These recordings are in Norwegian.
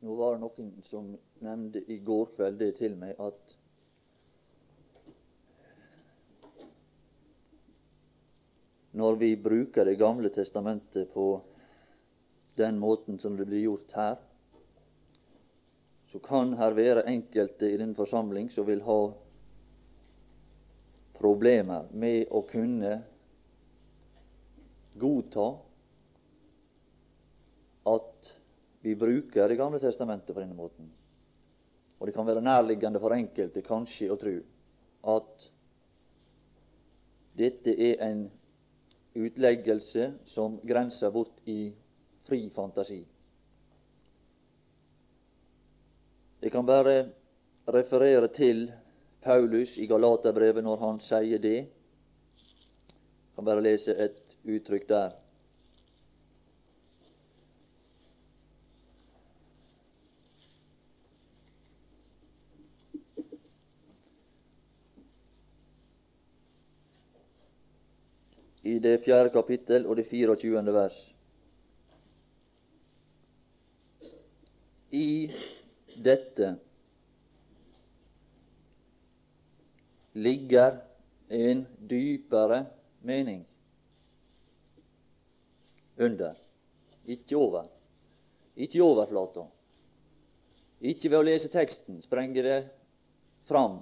Nå var det noen som nevnte i går kveld det til meg at når vi bruker Det gamle testamentet på den måten som det blir gjort her, så kan her være enkelte i denne forsamling som vil ha problemer med å kunne godta at vi bruker Det gamle testamentet på denne måten. Og det kan være nærliggende for enkelte kanskje å tro at dette er en utleggelse som grenser bort i fri fantasi. Jeg kan bare referere til Paulus i Galaterbrevet når han sier det. Jeg kan bare lese et uttrykk der. Det fjerde kapittel og det 24. vers. I dette ligger en dypere mening under, ikke over. Ikke i overflata. Ikke ved å lese teksten sprenge det fram,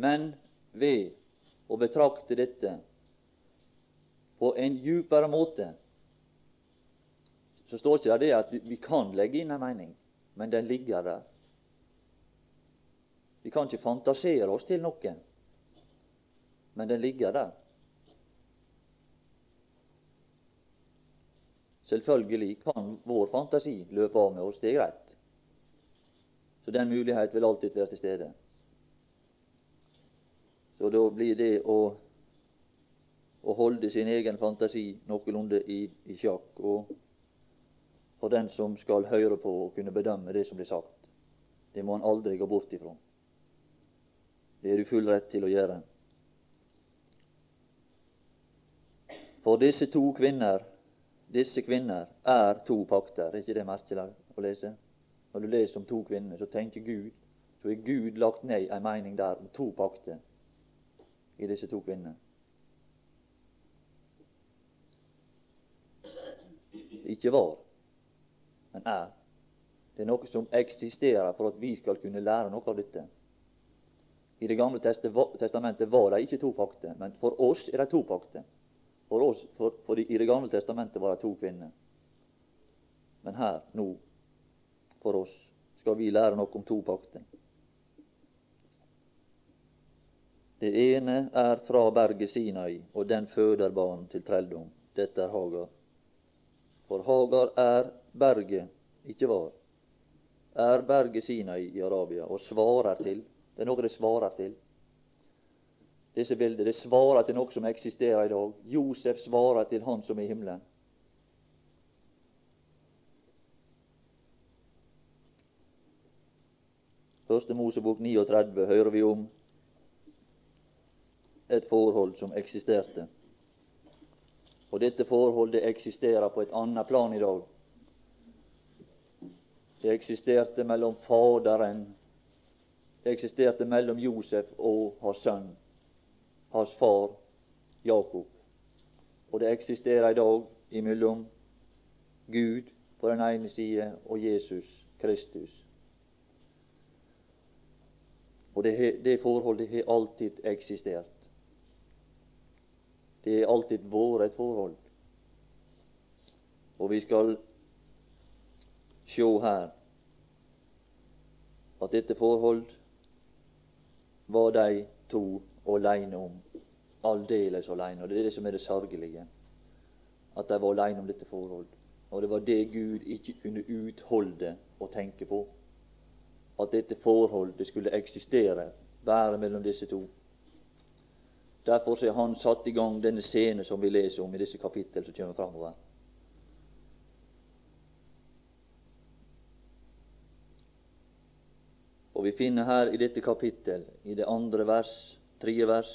men ved å betrakte dette på en djupere måte, så står ikke det at vi kan legge inn en mening, men den ligger der. Vi kan ikke fantasere oss til noe, men den ligger der. Selvfølgelig kan vår fantasi løpe av med oss, det er greit. Så den mulighet vil alltid være til stede. Så da blir det å å holde sin egen fantasi noenlunde i, i sjakk. Og for den som skal høre på og kunne bedømme det som blir sagt. Det må han aldri gå bort ifra. Det er du full rett til å gjøre. For disse to kvinner, disse kvinner er to pakter. Er ikke det merkelig å lese? Når du leser om to kvinner, så tenker Gud så er Gud lagt ned ei mening der om to pakter i disse to kvinnene. Ikke var, men er. Det er noe som eksisterer for at vi skal kunne lære noe av dette. I Det gamle testamentet var det ikke to pakter, men for oss er det to pakter. For oss, for, for I Det gamle testamentet var det to kvinner. Men her, nå, for oss, skal vi lære noe om to pakter. Det ene er fra berget Sinai, og den føder barn til trelldom. Dette er Hagar. For Hagar er berget, ikke var, er berget Sinai i Arabia og svarer til Det er noe det svarer til. Disse bilder det svarer til noe som eksisterer i dag. Josef svarer til Han som er i himmelen. Første Mosebok 39 hører vi om et forhold som eksisterte. Og dette forholdet eksisterer på et annet plan i dag. Det eksisterte mellom Faderen Det eksisterte mellom Josef og hans sønn, hans far Jakob. Og det eksisterer i dag imellom Gud på den ene side og Jesus Kristus. Og det, det forholdet har alltid eksistert. Det er alltid vært et forhold. Og vi skal sjå her at dette forhold var de to aleine om. Aldeles aleine. Og det er det som er det sørgelige. At de var aleine om dette forhold. Og det var det Gud ikke kunne utholde å tenke på. At dette forholdet skulle eksistere være mellom disse to. Derfor har han satt i gang denne scene som vi leser om i disse kapittel som kommer framover. Og vi finner her i dette kapittel, i det andre vers, tredje vers,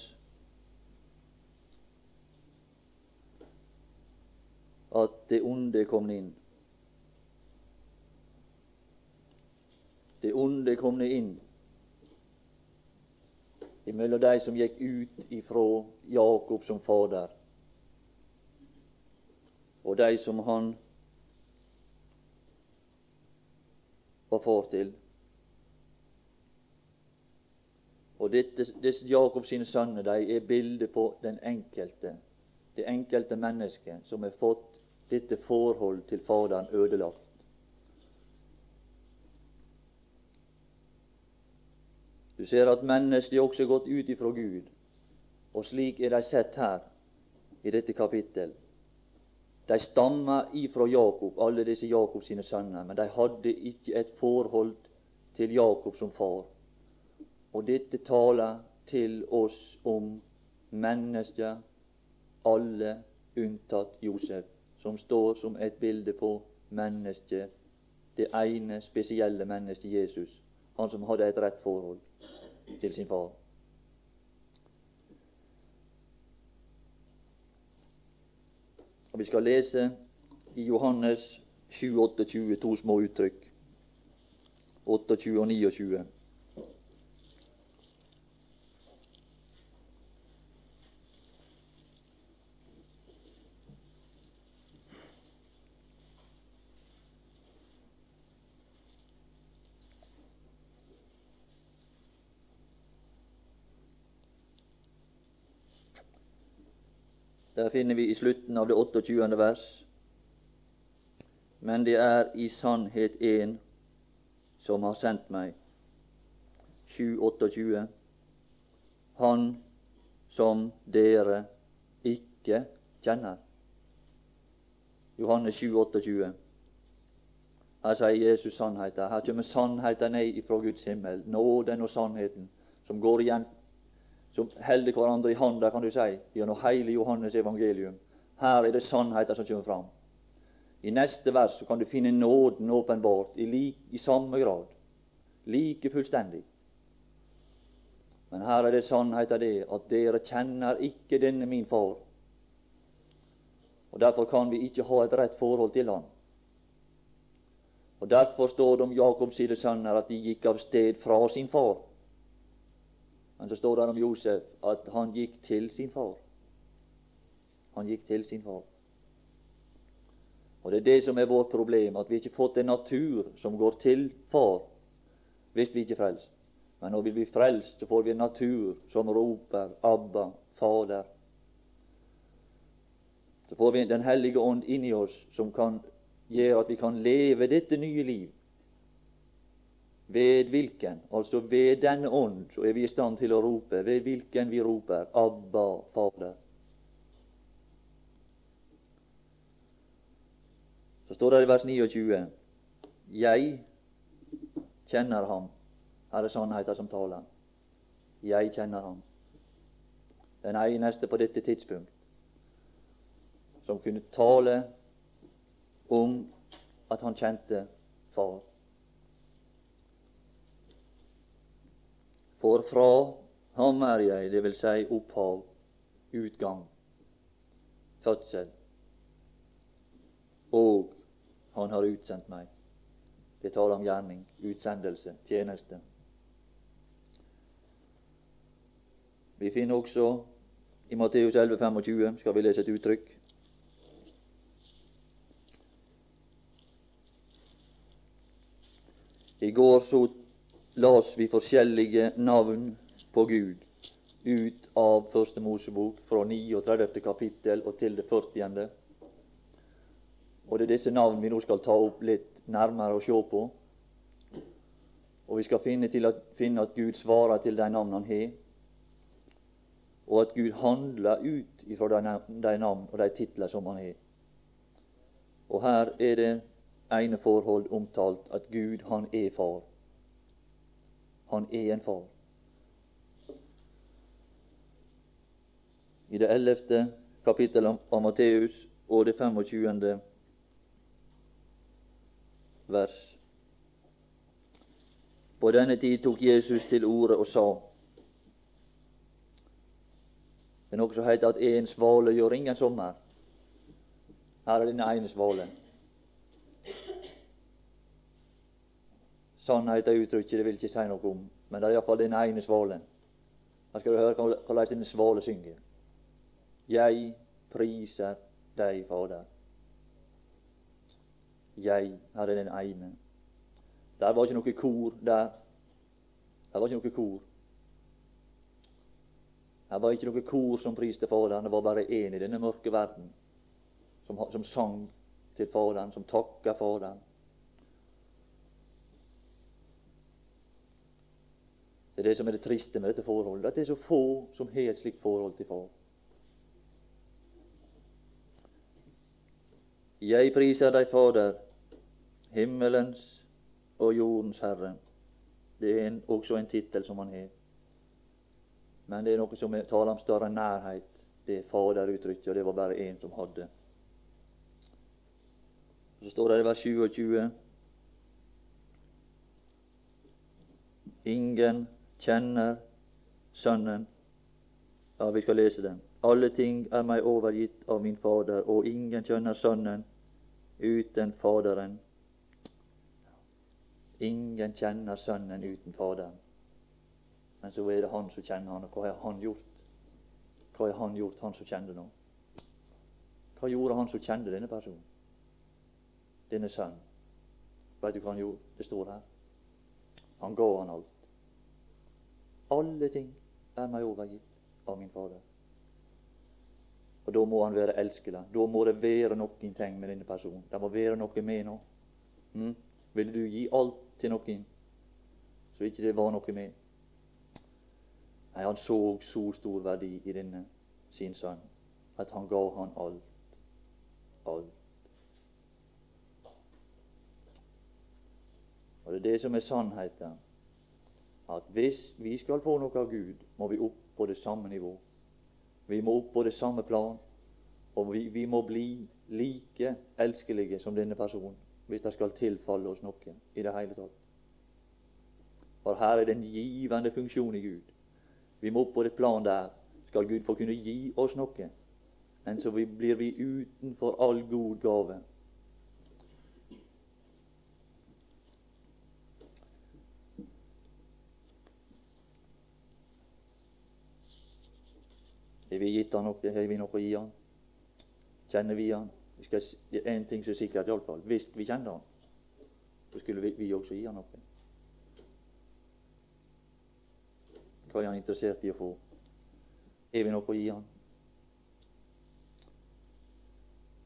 at det onde kom inn. det onde kom kommet inn imellom de som gikk ut ifra Jakob som fader, og de som han var far til. Og disse Jakobs sine sønner de er bildet på den enkelte, det enkelte mennesket som har fått dette forhold til Faderen ødelagt. Du ser at mennesket også er gått ut ifra Gud, og slik er de sett her i dette kapittel. De stammer ifra Jakob, alle disse Jakobs sine sønner, men de hadde ikke et forhold til Jakob som far. Og dette taler til oss om mennesker, alle unntatt Josef, som står som et bilde på mennesket, det ene spesielle mennesket Jesus, han som hadde et rett forhold til sin far. Og Vi skal lese i Johannes 7-28 to små uttrykk. 28 og 29. Der finner vi i slutten av det 28. vers. Men det er i sannhet én som har sendt meg. 7.28. Han som dere ikke kjenner. Johannes 7, 28. Her sier Jesus sannheten. Her kommer sannheten ned fra Guds himmel. Nåden og sannheten som går igjen som holder hverandre i handa, kan du si, gjennom hele Johannes evangelium. Her er det sannheten som kommer fram. I neste vers kan du finne nåden åpenbart i, like, i samme grad. Like fullstendig. Men her er det sannheten det at dere kjenner ikke denne min far. Og Derfor kan vi ikke ha et rett forhold til han. Og Derfor står det om Jakobs sønner at de gikk av sted fra sin far. Men så står det om Josef at han gikk til sin far. Han gikk til sin far. Og Det er det som er vårt problem, at vi ikke har fått en natur som går til far hvis vi ikke er frelst. Men når vi blir frelst, så får vi en natur som roper 'Abba, Fader'. Så får vi Den hellige ånd inni oss som kan gjøre at vi kan leve dette nye liv ved hvilken, altså ved denne ånd, så er vi i stand til å rope, ved hvilken vi roper Abba, Fader. Så står det i vers 29 Jeg kjenner ham. Her er sannheten som taler. Jeg kjenner ham. Den eneste på dette tidspunkt som kunne tale om at han kjente Far. For fra ham er jeg, det vil si opphav, utgang, fødsel. Og han har utsendt meg. Det taler om gjerning, utsendelse, tjeneste. Vi finner også i Matteus 11, 25, skal vi lese et uttrykk. I går så las vi forskjellige navn på Gud ut av Første Mosebok fra 39. kapittel og til det 40. Og det er disse navn vi nå skal ta opp litt nærmere og se på. Og vi skal finne, at, finne at Gud svarer til de navn han har, og at Gud handler ut ifra de, navn og de titler som han har. Og her er det ene forhold omtalt at Gud, han er far. Han er en far. I det ellevte kapittelet av Matteus og det 25. vers. På denne tid tok Jesus til orde og sa Det er noe som heter at én svale gjør ingen sommer. Her er denne ene svalen. Sannhet er uttrykket det vil ikke si noe om, men det er iallfall den ene svalen. Da skal du høre hvordan denne svale synger. Jeg priser deg, Fader. Jeg, her er den ene. Der var ikke noe kor der. Der var ikke noe kor. Her var ikke noe kor som priste Faderen. Det var bare én i denne mørke verden som, som sang til Faderen, som takka Faderen. Det er det som er det triste med dette forholdet, at det er så få som har et slikt forhold til Far. Jeg priser deg, Fader, himmelens og jordens Herre. Det er en, også en tittel som han har. Men det er noe som taler om større nærhet. Det er Fader-uttrykket, og det var bare én som hadde. Så står det i vers 27 Ingen kjenner Sønnen. Ja, vi skal lese den. Alle ting er meg overgitt av min Fader, og ingen kjenner Sønnen uten Faderen. Ingen kjenner Sønnen uten Faderen. Men så er det Han som kjenner Han, og hva har Han gjort? Hva har Han gjort, Han som kjenner nå? Hva gjorde Han som kjente denne personen? Denne sønnen? Vet du hva han gjorde? Det står her. Han ga han alt. Alle ting er meg overgitt av min Fader. Og Da må han være elskelig. Da må det være noen ting med denne personen. Det må være noe med nå. Mm? Ville du gi alt til noen så ikke det var noe med? Nei, han så så stor verdi i denne sin sønn at han ga han alt. Alt. Og det er det som er sannheten at hvis vi skal få noe av Gud, må vi opp på det samme nivå. Vi må opp på det samme plan, og vi, vi må bli like elskelige som denne personen hvis det skal tilfalle oss noe i det hele tatt. For her er det en givende funksjon i Gud. Vi må opp på det plan der skal Gud få kunne gi oss noe. Men så blir vi utenfor all god gave. Har vi gitt han noe? Har vi noe å gi han? Kjenner vi han? Vi skal, det er en ting som er sikkert, iallfall. Hvis vi kjenner han, så skulle vi, vi også gi han noe. Hva er han interessert i å få? Er vi noe å gi han?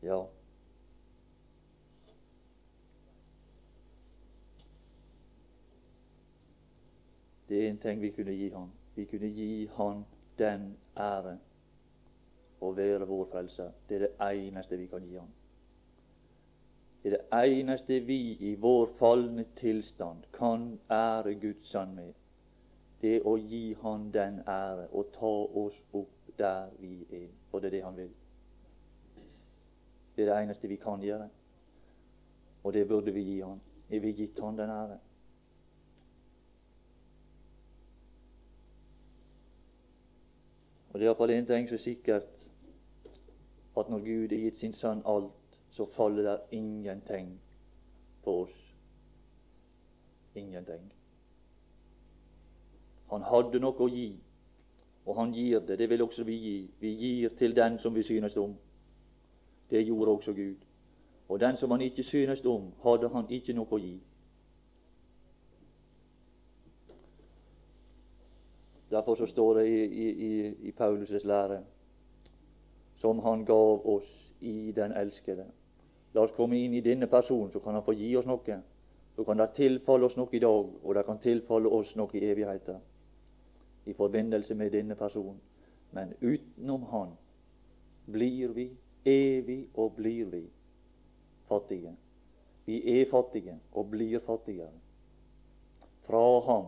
Ja. Det er en ting vi kunne gi han. Vi kunne gi han den ære å være vår frelser. Det er det eneste vi kan gi ham. Det er det eneste vi i vår falne tilstand kan ære Guds sønn med. Det er å gi Han den ære og ta oss opp der vi er. For det er det Han vil. Det er det eneste vi kan gjøre. Og det burde vi gi Han. Er vi gitt Han den ære? Og det er iallfall én ting som er sikkert at når Gud har gitt sin sønn alt, så faller det ingenting på oss. Ingenting. Han hadde noe å gi, og han gir det. Det vil også vi gi. Vi gir til den som vi synes om. Det gjorde også Gud. Og den som han ikke synes om, hadde han ikke noe å gi. Derfor så står det i, i, i, i Paulus' lære som han gav oss i den elskede. La oss komme inn i denne personen, så kan han få gi oss noe. Så kan det tilfalle oss noe i dag, og det kan tilfalle oss noe i evigheten i forbindelse med denne personen. Men utenom Han blir vi, evig og blir vi, fattige. Vi er fattige og blir fattigere. Fra Ham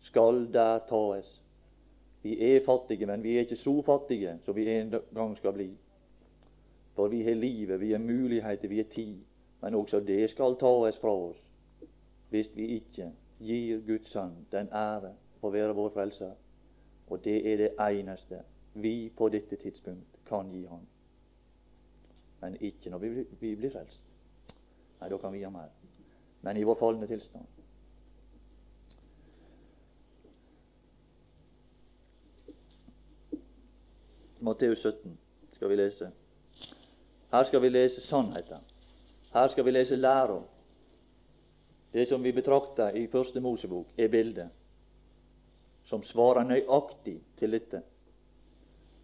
skal der tas vi er fattige, men vi er ikke så fattige som vi en gang skal bli. For vi har livet, vi har muligheter, vi har tid. Men også det skal tas fra oss hvis vi ikke gir Guds sønn den ære å være vår frelser. Og det er det eneste vi på dette tidspunkt kan gi ham. Men ikke når vi, blir frelst. Nei, da kan vi ha mer. Men i vår falne tilstand Matteus 17 skal vi lese. Her skal vi lese sannheten. Her skal vi lese læra. Det som vi betrakter i Første Mosebok, er bildet som svarer nøyaktig til dette.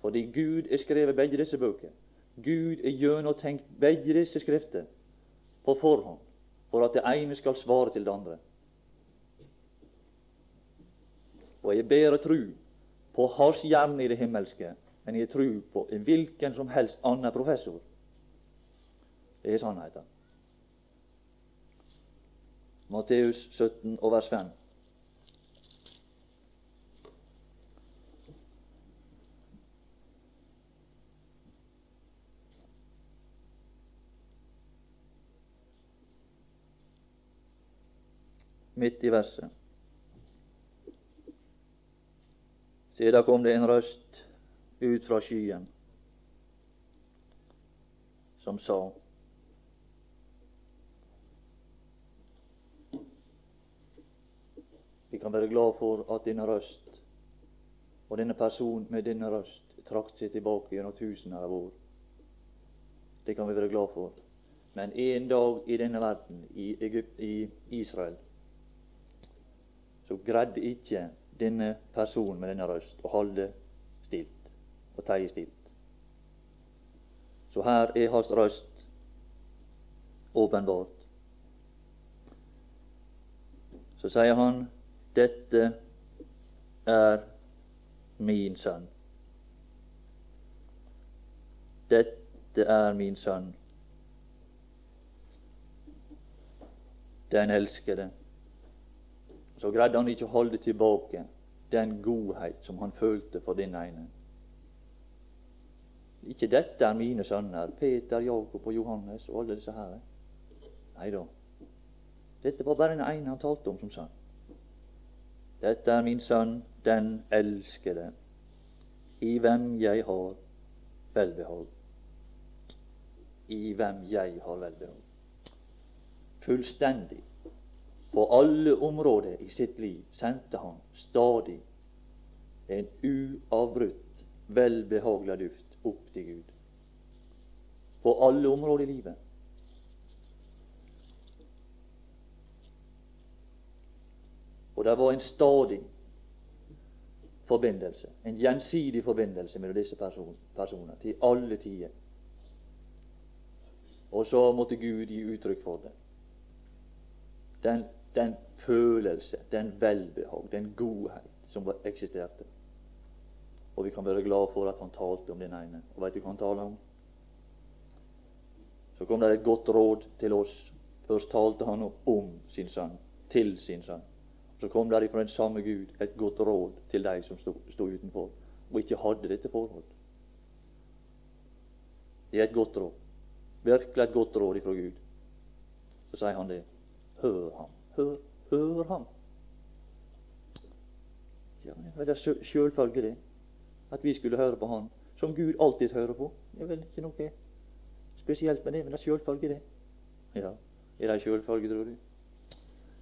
Fordi Gud er skrevet begge disse bøker. Gud er gjennomtenkt begge disse skrifter på forhånd for at det ene skal svare til det andre. Og jeg ber og tru på Hans hjerne i det himmelske enn jeg tror på en hvilken som helst annen professor. Det er sannheten. Matteus 17 og vers 5. Midt i verset. Se, kom det en røst ut fra skyen som sa Vi kan være glad for at denne røst og denne person med denne røst trakk seg tilbake gjennom tusener av år. Det kan vi være glad for. Men en dag i denne verden, i, Egypt, i Israel, så greide ikke denne personen med denne røst å holde og teie stilt. Så her er hans røst åpenbart. Så sier han dette er min sønn. Dette er min sønn. Den elskede. Så greide han ikke å holde tilbake den godhet som han følte for den ene. Ikke dette er mine sønner, Peter, Jakob og Johannes og alle disse her. Nei da. Dette var bare den ene han talte om som sønn. Dette er min sønn, den elskede, i hvem jeg har velbehag. I hvem jeg har velbehag. Fullstendig. På alle områder i sitt liv sendte han stadig en uavbrutt, velbehagelig duft opp til Gud. På alle områder i livet. Og det var en stadig forbindelse, en gjensidig forbindelse mellom disse personene til alle tider. Og så måtte Gud gi uttrykk for det. Den, den følelse, den velbehag, den godhet som eksisterte. Og vi kan være glad for at han talte om den ene. Og veit du hva han taler om? Så kom det et godt råd til oss. Først talte han om sin sønn, til sin sønn. Så kom det fra den samme Gud et godt råd til de som stod utenfor og ikke hadde dette forhold. Det er et godt råd. Virkelig et godt råd ifra Gud. Så sier han det. Hør ham. Hør, hør ham. Ja, det er sjølfølge, det. At vi skulle høre på Han som Gud alltid hører på. Det er vel ikke noe spesielt med det, men det er sjølfølge, det. Ja, er det ei sjølfølge, tror du?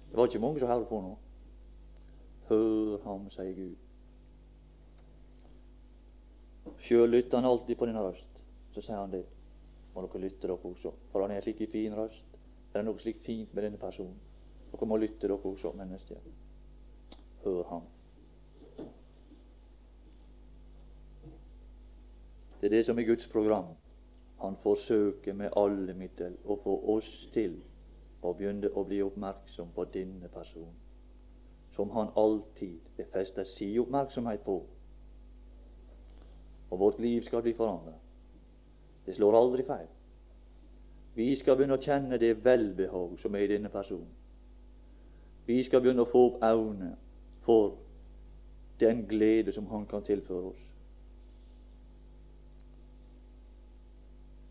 Det var ikke mange som hører på nå. Hør ham, sier Gud. Sjøl lytter han alltid på din røst. Så sier han det. Må dere lytte dere også, for han er en slik fin røst. Det er noe slikt fint med denne personen. Dere må lytte dere også, mennesker. Hør ham. Det er det som er Guds program. Han forsøker med alle midler å få oss til å begynne å bli oppmerksom på denne personen som han alltid vil feste si oppmerksomhet på. Og vårt liv skal bli forandra. Det slår aldri feil. Vi skal begynne å kjenne det velbehag som er i denne personen. Vi skal begynne å få opp øynene for den glede som han kan tilføre oss.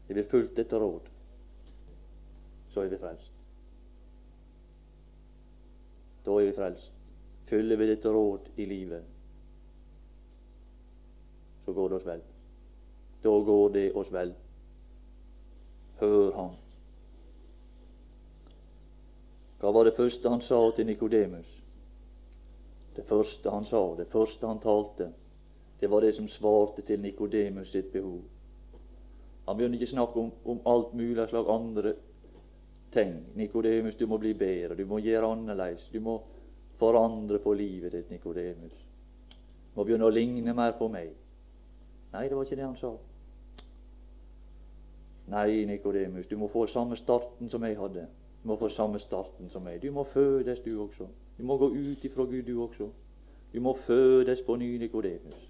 Er vi fulgt dette råd, så er vi frelst. Da er vi frelst. Følger vi dette råd i livet, så går det oss vel. Da går det oss vel. Hør Han. Hva var det første han sa til Nikodemus? Det første han sa, det første han talte, Det var det som svarte til Nikodemus sitt behov. Han begynner ikke å snakke om, om alt mulig slag andre ting. Nikodemus, du må bli bedre, du må gjøre annerledes. Du må forandre på livet ditt, Nikodemus. Du må begynne å ligne mer på meg. Nei, det var ikke det han sa. Nei, Nikodemus, du må få samme starten som jeg hadde. Du må få samme starten som meg. Du må fødes, du også. Du må gå ut ifra Gud, du også. Du må fødes på ny, Nikodemus.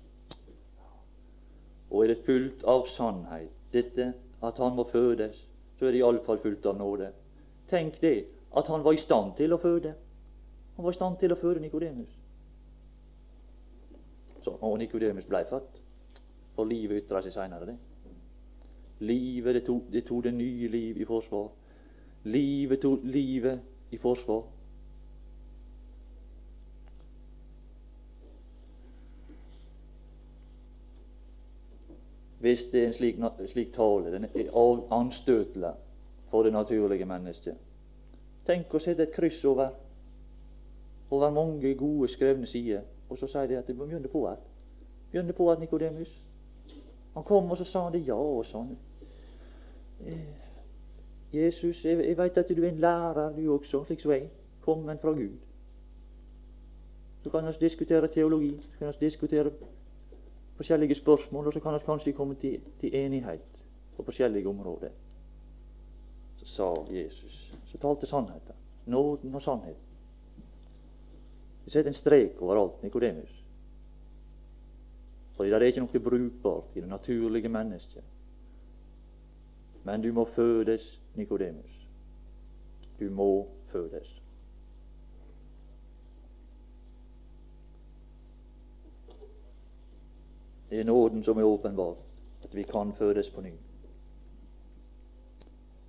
Og er det fullt av sannhet, dette at han må fødes, så er det iallfall fullt av nåde. Tenk det, at han var i stand til å føde. Han var i stand til å føde Nikodemus. Og Nikodemus blei født. For livet ytra seg seinere, det. Livet, det tok, det to det nye liv i forsvar. Livet tok livet i forsvar. Hvis det er en slik, slik tale, den er anstøtelig for det naturlige mennesket. Tenk å sette et kryss over over mange gode, skrevne sider, og så sier de at det begynner på at begynner på at Nikodemus. Han kom, og så sa han det ja og sånn. Eh, Jesus, jeg, jeg veit at du er en lærer, du også, slik som jeg, Kommen fra Gud. Så kan vi diskutere teologi, så kan vi diskutere forskjellige spørsmål, og så kan vi kanskje komme til, til enighet på forskjellige områder. Så sa Jesus, så talte sannheten. Nåden og sannheten. Vi setter en strek over alt, Nikodemus. Fordi det er ikke noe brukbart i det naturlige mennesket. Men du må fødes, Nikodemus. Du må fødes. Det er nåden som er åpenbar, at vi kan fødes på ny.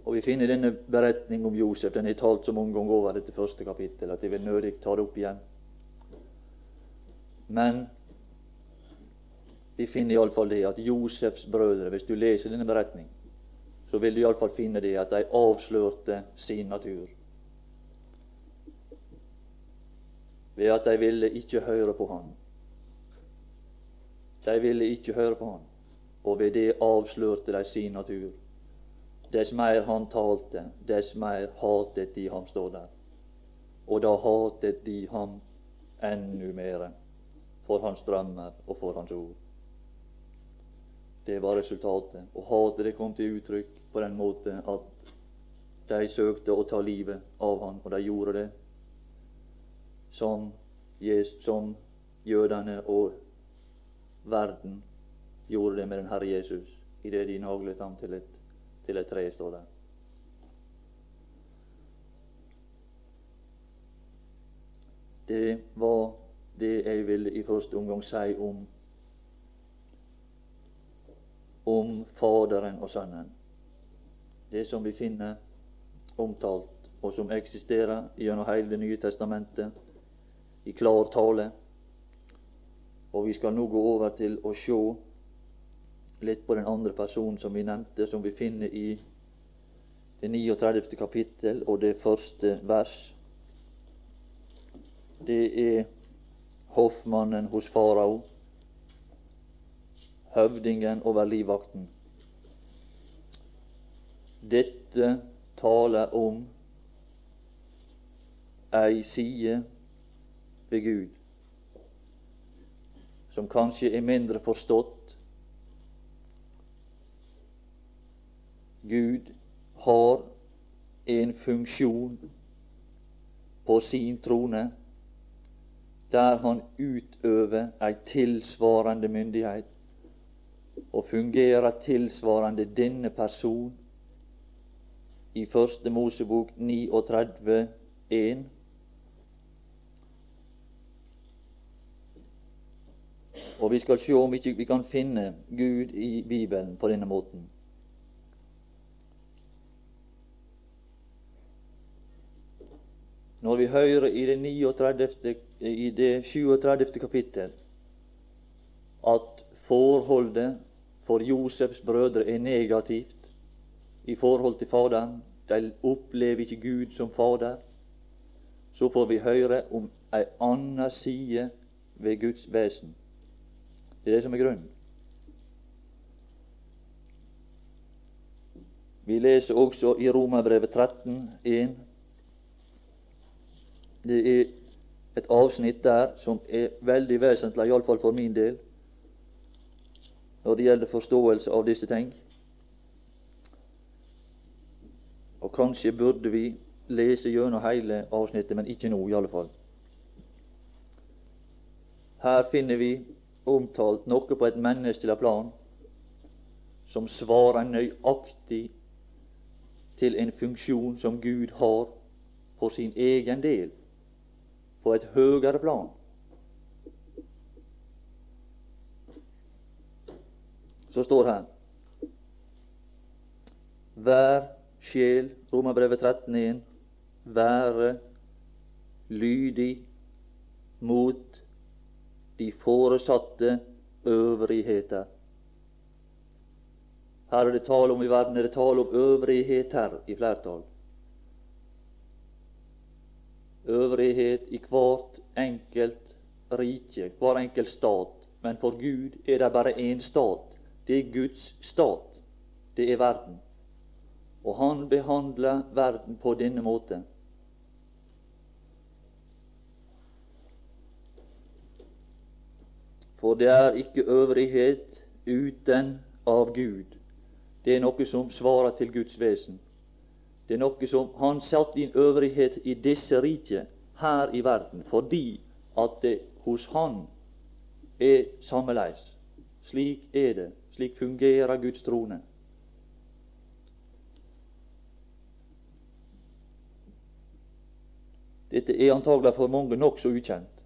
Og Vi finner denne beretning om Josef. Den er talt så mange ganger over dette første kapittel at jeg vil nødig ta det opp igjen. Men vi finner iallfall det at Josefs brødre, hvis du leser denne beretningen, så vil du iallfall finne det at de avslørte sin natur. Ved at de ville ikke høre på han. De ville ikke høre på han, og ved det avslørte de sin natur. Dess mer han talte, dess mer hatet de ham, står der. Og da hatet de ham enda mer for hans drømmer og for hans ord. Det var resultatet. Og hatet det kom til uttrykk på den måte at de søkte å ta livet av han, og de gjorde det som, som jødene og verden gjorde det med den Herre Jesus idet de naglet ham til et, til et tre, står der. Det var det jeg ville i første omgang si om om Faderen og Sønnen. Det som vi finner omtalt, og som eksisterer gjennom hele Det nye testamentet i klar tale. Og vi skal nå gå over til å se litt på den andre personen som vi nevnte, som vi finner i det 39. kapittel og det første vers. Det er hoffmannen hos farao høvdingen over livvakten. Dette taler om ei side ved Gud som kanskje er mindre forstått. Gud har en funksjon på sin trone der han utøver ei tilsvarende myndighet og fungerer tilsvarende denne person i Første Mosebok 39, 1. Og vi skal se om ikke vi kan finne Gud i Bibelen på denne måten. Når vi hører i det, 39, i det 37. kapittel at forholdet for Josefs brødre er negativt i forhold til Faderen. De opplever ikke Gud som Fader. Så får vi høre om ei anna side ved Guds vesen. Det er det som er grunnen. Vi leser også i Romerbrevet 13, 1. Det er et avsnitt der som er veldig vesentlig, iallfall for min del, når det gjelder forståelse av disse ting. Og kanskje burde vi lese gjennom hele avsnittet, men ikke nå, i alle fall. Her finner vi omtalt noe på et menneskelig plan som svarer nøyaktig til en funksjon som Gud har for sin egen del, på et høyere plan. Så står her Hver sjel, Romerbrevet 13.1, være lydig mot de foresatte øvrigheter. Her er det tale om i verden er det tale om øvrigheter i flertall. Øvrighet i hvert enkelt rike, hver enkelt stat. Men for Gud er det bare én stat. Det er Guds stat. Det er verden. Og han behandler verden på denne måten. For det er ikke øvrighet uten av Gud. Det er noe som svarer til Guds vesen. Det er noe som Han satte inn øvrighet i disse riket her i verden fordi at det hos Han er sammeleis. Slik er det. Slik fungerer Guds trone. Dette er antagelig for mange nokså ukjent.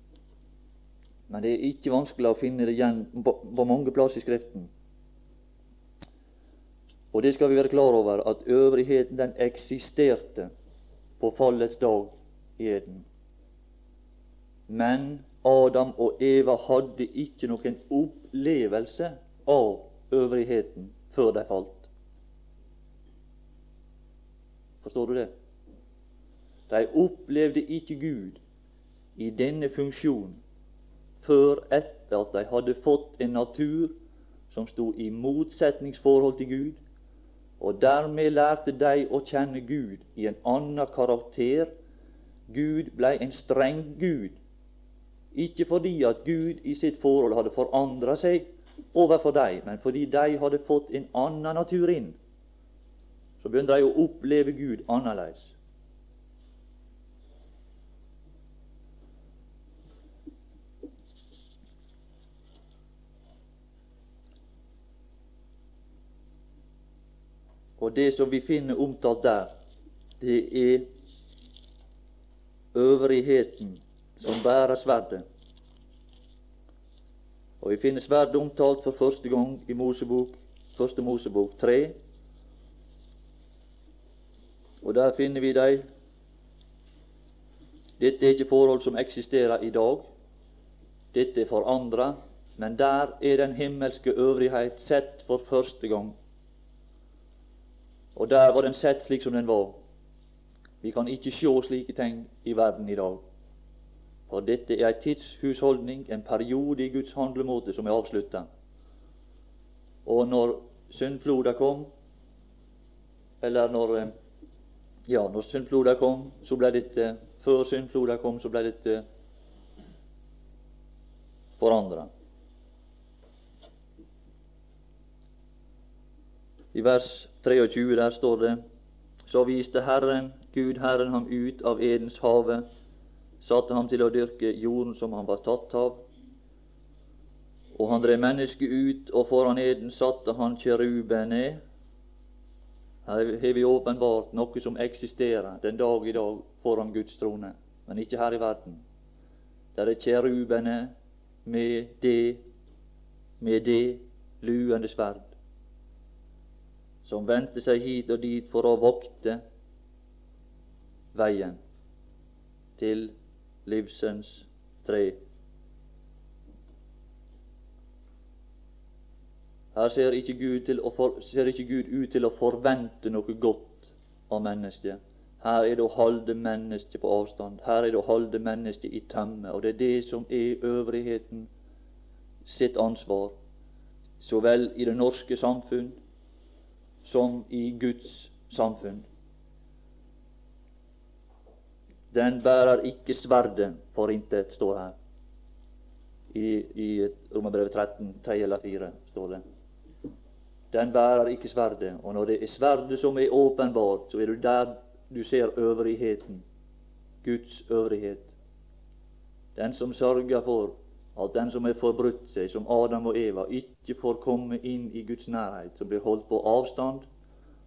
Men det er ikke vanskelig å finne det igjen på mange plasser i Skriften. Og det skal vi være klar over, at øvrigheten den eksisterte på fallets dag i Eden. Men Adam og Eva hadde ikke noen opplevelse av øvrigheten før de falt. Forstår du det? De opplevde ikke Gud i denne funksjonen før etter at de hadde fått en natur som sto i motsetningsforhold til Gud, og dermed lærte de å kjenne Gud i en annen karakter. Gud ble en streng Gud, ikke fordi at Gud i sitt forhold hadde forandra seg overfor dem, men fordi de hadde fått en annen natur inn. Så begynte de å oppleve Gud annerledes. Og det som vi finner omtalt der, det er øvrigheten som bærer sverdet. Og Vi finner sverdet omtalt for første gang i Mosebok, første Mosebok 3. Og der finner vi dem. Dette er ikke forhold som eksisterer i dag. Dette er forandra, men der er den himmelske øvrighet sett for første gang. Og der var den sett slik som den var. Vi kan ikke se slike ting i verden i dag. For dette er ei tidshusholdning, en periode i Guds handlemåte som er avslutta. Og når syndfloda kom, eller når ja, når syndfloda kom, så ble dette Før syndfloda kom, så ble dette forandra. I vers 23 der står det Så viste Herren, Gud Herren ham ut av Edens hage, satte ham til å dyrke jorden som han var tatt av. Og han drev mennesket ut, og foran Eden satte han kjerubene. Her har vi åpenbart noe som eksisterer den dag i dag foran Guds trone, men ikke her i verden. Der er kjerubene med det, med det luende sverd som vendte seg hit og dit for å vokte veien til livsens tre. Her ser ikke, for, ser ikke, Gud ut til å forvente noe godt av mennesket. Her er det å holde mennesket på avstand. Her er det å holde mennesket i tømme. Og det er det som er øvrigheten sitt ansvar, så vel i det norske samfunn som i Guds samfunn. Den bærer ikke sverdet for intet, står her. I, i Romerbrevet 13, 3 eller 4 står det. Den bærer ikke sverdet. Og når det er sverdet som er åpenbart, så er det der du ser øvrigheten. Guds øvrighet. Den som sørger for at den som har forbrutt seg, som Adam og Eva, ikke får komme inn i Guds nærhet, som blir holdt på avstand,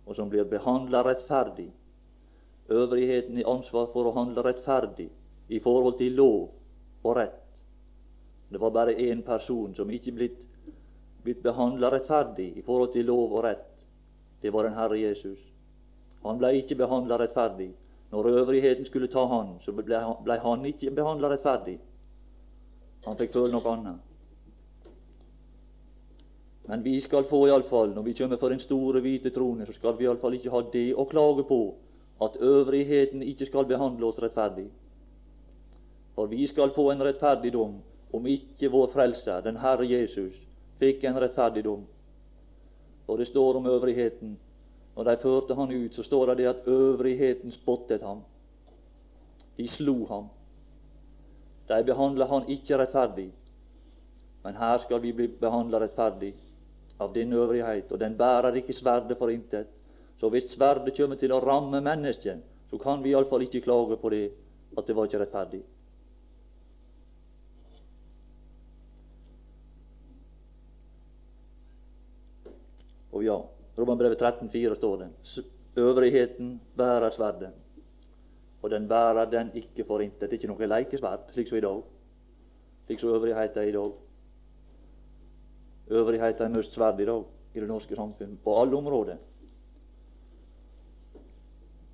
og som blir behandla rettferdig. Øvrigheten i ansvar for å handle rettferdig i forhold til lov og rett. Det var bare én person som ikke blitt, blitt behandla rettferdig i forhold til lov og rett. Det var den Herre Jesus. Han ble ikke behandla rettferdig. Når øvrigheten skulle ta han, så ble han ikke behandla rettferdig. Han fikk føle noe annet. Men vi skal få iallfall, når vi kommer for den store, hvite trone, så skal vi iallfall ikke ha det å klage på at øvrigheten ikke skal behandle oss rettferdig. For vi skal få en rettferdig dom om ikke vår Frelser, den Herre Jesus, fikk en rettferdig dom. Og det står om øvrigheten. Når de førte han ut, så står det at øvrigheten spottet ham. De slo ham. De behandla han ikke rettferdig. Men her skal vi bli behandla rettferdig av din øvrighet, og den bærer ikke sverdet for intet. Så hvis sverdet kommer til å ramme mennesket, så kan vi iallfall ikke klage på det, at det var ikke rettferdig. Og ja, Romanbrevet 13,4 står det øvrigheten bærer sverdet, og den bærer den ikke for intet. Det er ikke noe lekesverd, slik som i dag. Slik som øvrigheten er i dag. Øvrigheten er mest sverd i dag i det norske samfunn, på alle områder.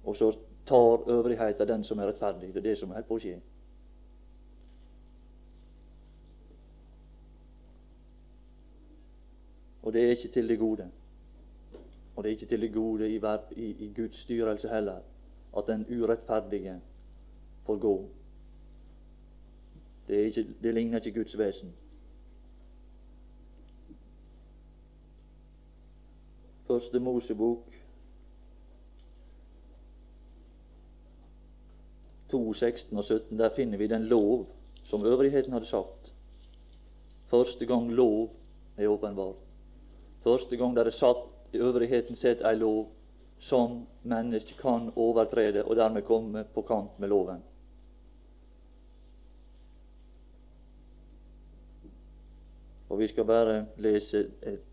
Og så tar øvrigheten den som er rettferdig. Det er det som holder på å skje. Og det er ikke til det gode. Og det er ikke til det gode i, i, i Guds styrelse heller at den urettferdige får gå. Det, ikke, det ligner ikke Guds vesen. Første Mosebok 2, 16 og 17, der finner vi den lov som øvrigheten hadde satt. Første gang lov er åpenbar. Første gang der er satt i øvrigheten sett ei lov som mennesket kan overtrede og dermed komme på kant med loven. Og Vi skal bare lese et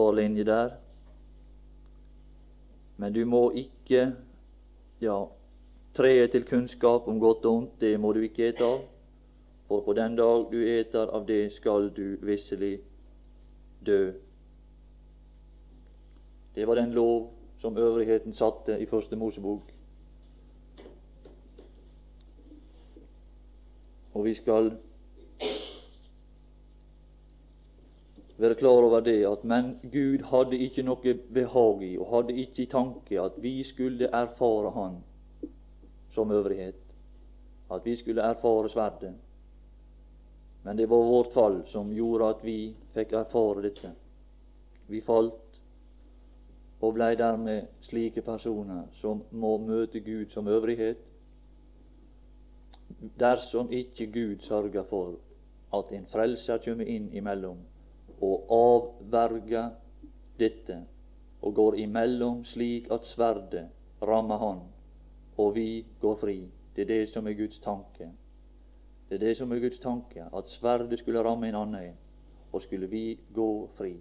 par linjer der. Men du må ikke ja, treet til kunnskap om godt og ondt, det må du ikke ete av. For på den dag du eter av det, skal du visselig dø. Det var den lov som øvrigheten satte i Første Mosebok. Og vi skal være klar over det at men Gud hadde ikke noe behag i, og hadde ikke i tanke at vi skulle erfare Han som øvrighet. At vi skulle erfare sverdet. Men det var vårt fall som gjorde at vi fikk erfare dette. Vi falt og blei dermed slike personer som må møte Gud som øvrighet, dersom ikke Gud sørger for at en frelser kommer inn imellom og avverger dette og går imellom slik at sverdet rammer han, og vi går fri. Det er det som er Guds tanke. Det er det som er Guds tanke, at sverdet skulle ramme en annen, og skulle vi gå fri.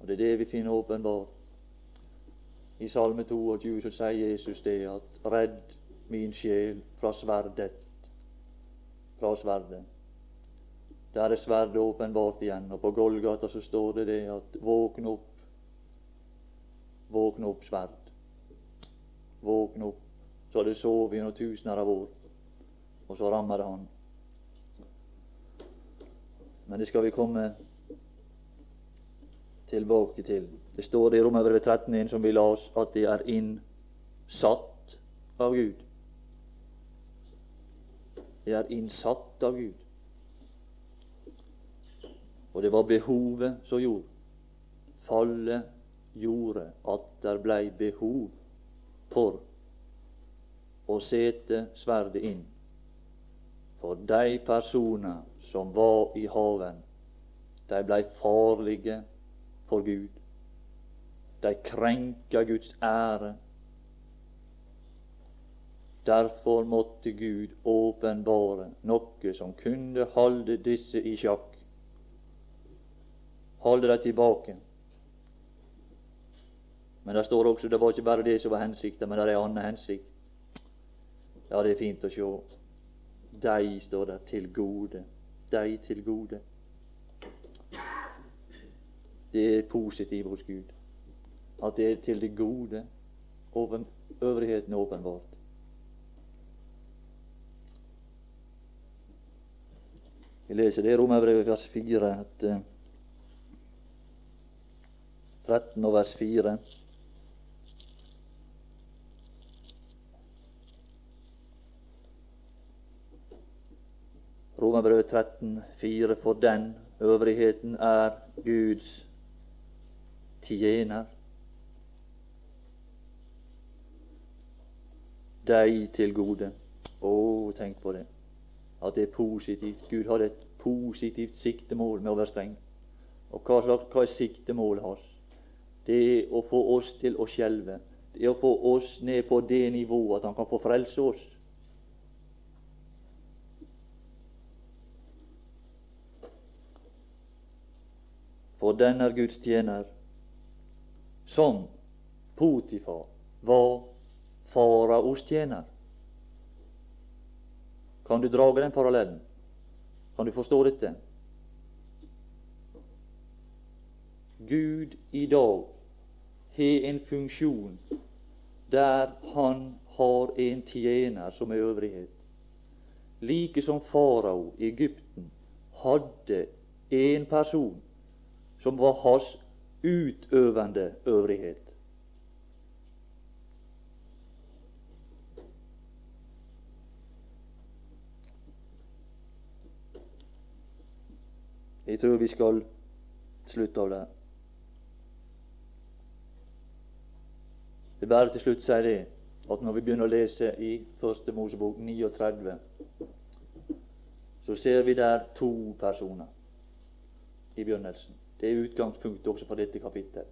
Og Det er det vi finner åpenbart. I Salme 22 så sier Jesus det at 'Redd min sjel fra sverdet'. Fra sverdet. Der er sverdet åpenbart igjen. Og på Golgata så står det det at 'våkn opp'. Våkn opp, sverd. Våkn opp. Så har det sovet gjennom tusener av år, og så rammer det han. Men det skal vi komme tilbake til. Det står det i Romerbrevet 13, som vi la oss, at det er innsatt av Gud. Det er innsatt av Gud. Og det var behovet som gjorde. Fallet gjorde at det blei behov for å sette sverdet inn for de personer som var i haven. De blei farlige for Gud. De krenka Guds ære. Derfor måtte Gud åpenbare noe som kunne holde disse i sjakk, holde det tilbake. Men det står også det var ikke bare det som var hensikten, men det er en annen hensikt. Ja, det er fint å se. De står der til gode. De til gode. Det er positivt hos Gud. At det er til det gode. Over, øvrigheten åpenbart. Vi leser det i Romerbrevet vers 4, at, uh, 13 og vers 4. Romerbrevet 13, 4, for den øvrigheten er Guds tjener. Deg til gode. Å, tenk på det. At det er positivt. Gud har et positivt siktemål med å være streng. Og hva, slags, hva er siktemålet hans? Det er å få oss til å skjelve. Det er å få oss ned på det nivået at han kan få frelse oss. For den er Guds tjener, som Potifar var faraos tjener. Kan du drage den parallellen? Kan du forstå dette? Gud i dag har en funksjon der han har en tjener som er øvrighet. Like som farao i Egypten hadde en person som var hans utøvende øvrighet. Jeg tror vi skal slutte av der. Det bare til slutt si det at når vi begynner å lese i Første Mosebok 39, så ser vi der to personer i begynnelsen. Det er utgangspunktet også for dette kapittelet.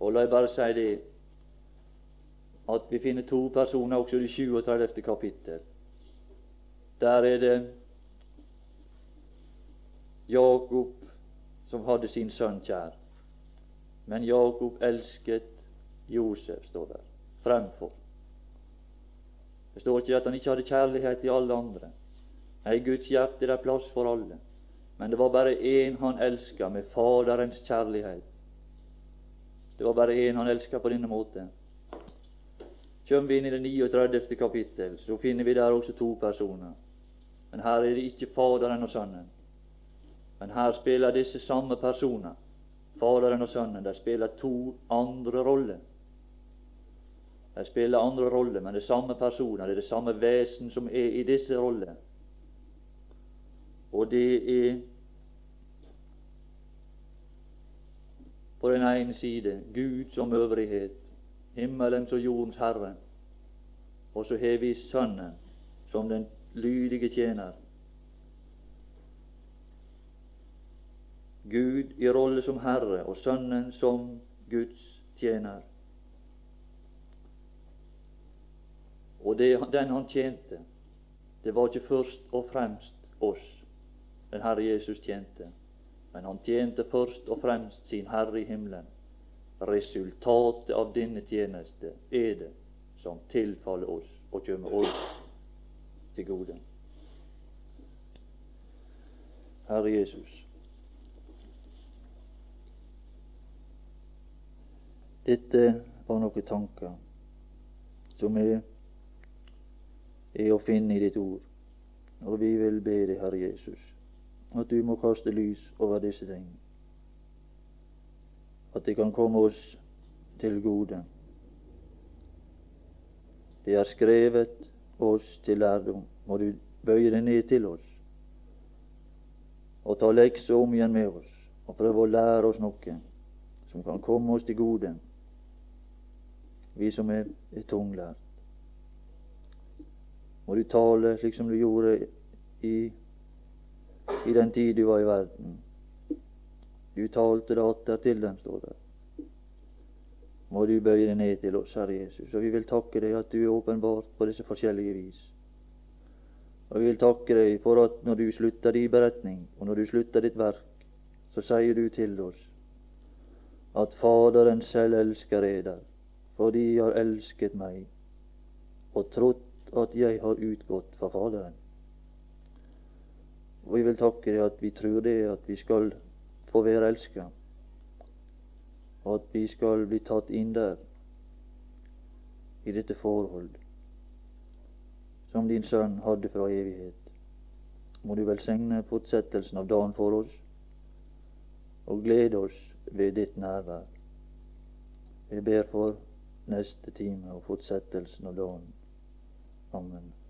Og la jeg bare si det at vi finner to personer også i det 37. kapittel. Der er det Jakob som hadde sin sønn kjær. Men Jakob elsket Josef, står der, fremfor. Det står ikke at han ikke hadde kjærlighet til alle andre. Nei, Guds hjerte er plass for alle. Men det var bare én han elska med Faderens kjærlighet. Det var bare én han elska på denne måten. Kjem vi inn i det 39. kapittel, så finner vi der også to personer. Men her er det ikke Faderen og Sønnen. Men her spiller disse samme personer, Faderen og Sønnen, de spiller to andre roller. De spiller andre roller, men det er samme personer, det er det samme vesen som er i disse rollene. Og det er på den ene side Gud som øvrighet, himmelens og jordens herre. Og så har vi Sønnen som den lydige tjener. Gud i rolle som Herre og Sønnen som Guds tjener. Og det, den han tjente, det var ikke først og fremst oss den Herre Jesus tjente. Men han tjente først og fremst sin Herre i himmelen. Resultatet av denne tjeneste er det som tilfaller oss og kommer oss til gode. Herre Jesus. Dette var noen tanker som er, er å finne i ditt ord. Og vi vil be deg, Herre Jesus, at du må kaste lys over disse ting. At det kan komme oss til gode. Det er skrevet oss til lærdom. Må du bøye det ned til oss. og ta leksa om igjen med oss og prøve å lære oss noe som kan komme oss til gode, vi som er, er tunglært. Må du tale slik som du gjorde i, i den tid du var i verden. Du talte det atter til dem, står det. Må du bøye deg ned til oss, Herre Jesus. Og vi vil takke deg at du er åpenbart på disse forskjellige vis. Og vi vil takke deg for at når du slutter din beretning, og når du slutter ditt verk, så sier du til oss at Faderen selv elsker eder, for De har elsket meg og trodd at jeg har utgått fra Faderen. Og vi vil takke at vi tror det, at vi skal få være elska, og at vi skal bli tatt inn der, i dette forhold som din sønn hadde fra evighet. Må du velsigne fortsettelsen av dagen for oss, og glede oss ved ditt nærvær. Jeg ber for neste time og fortsettelsen av dagen. 豪门。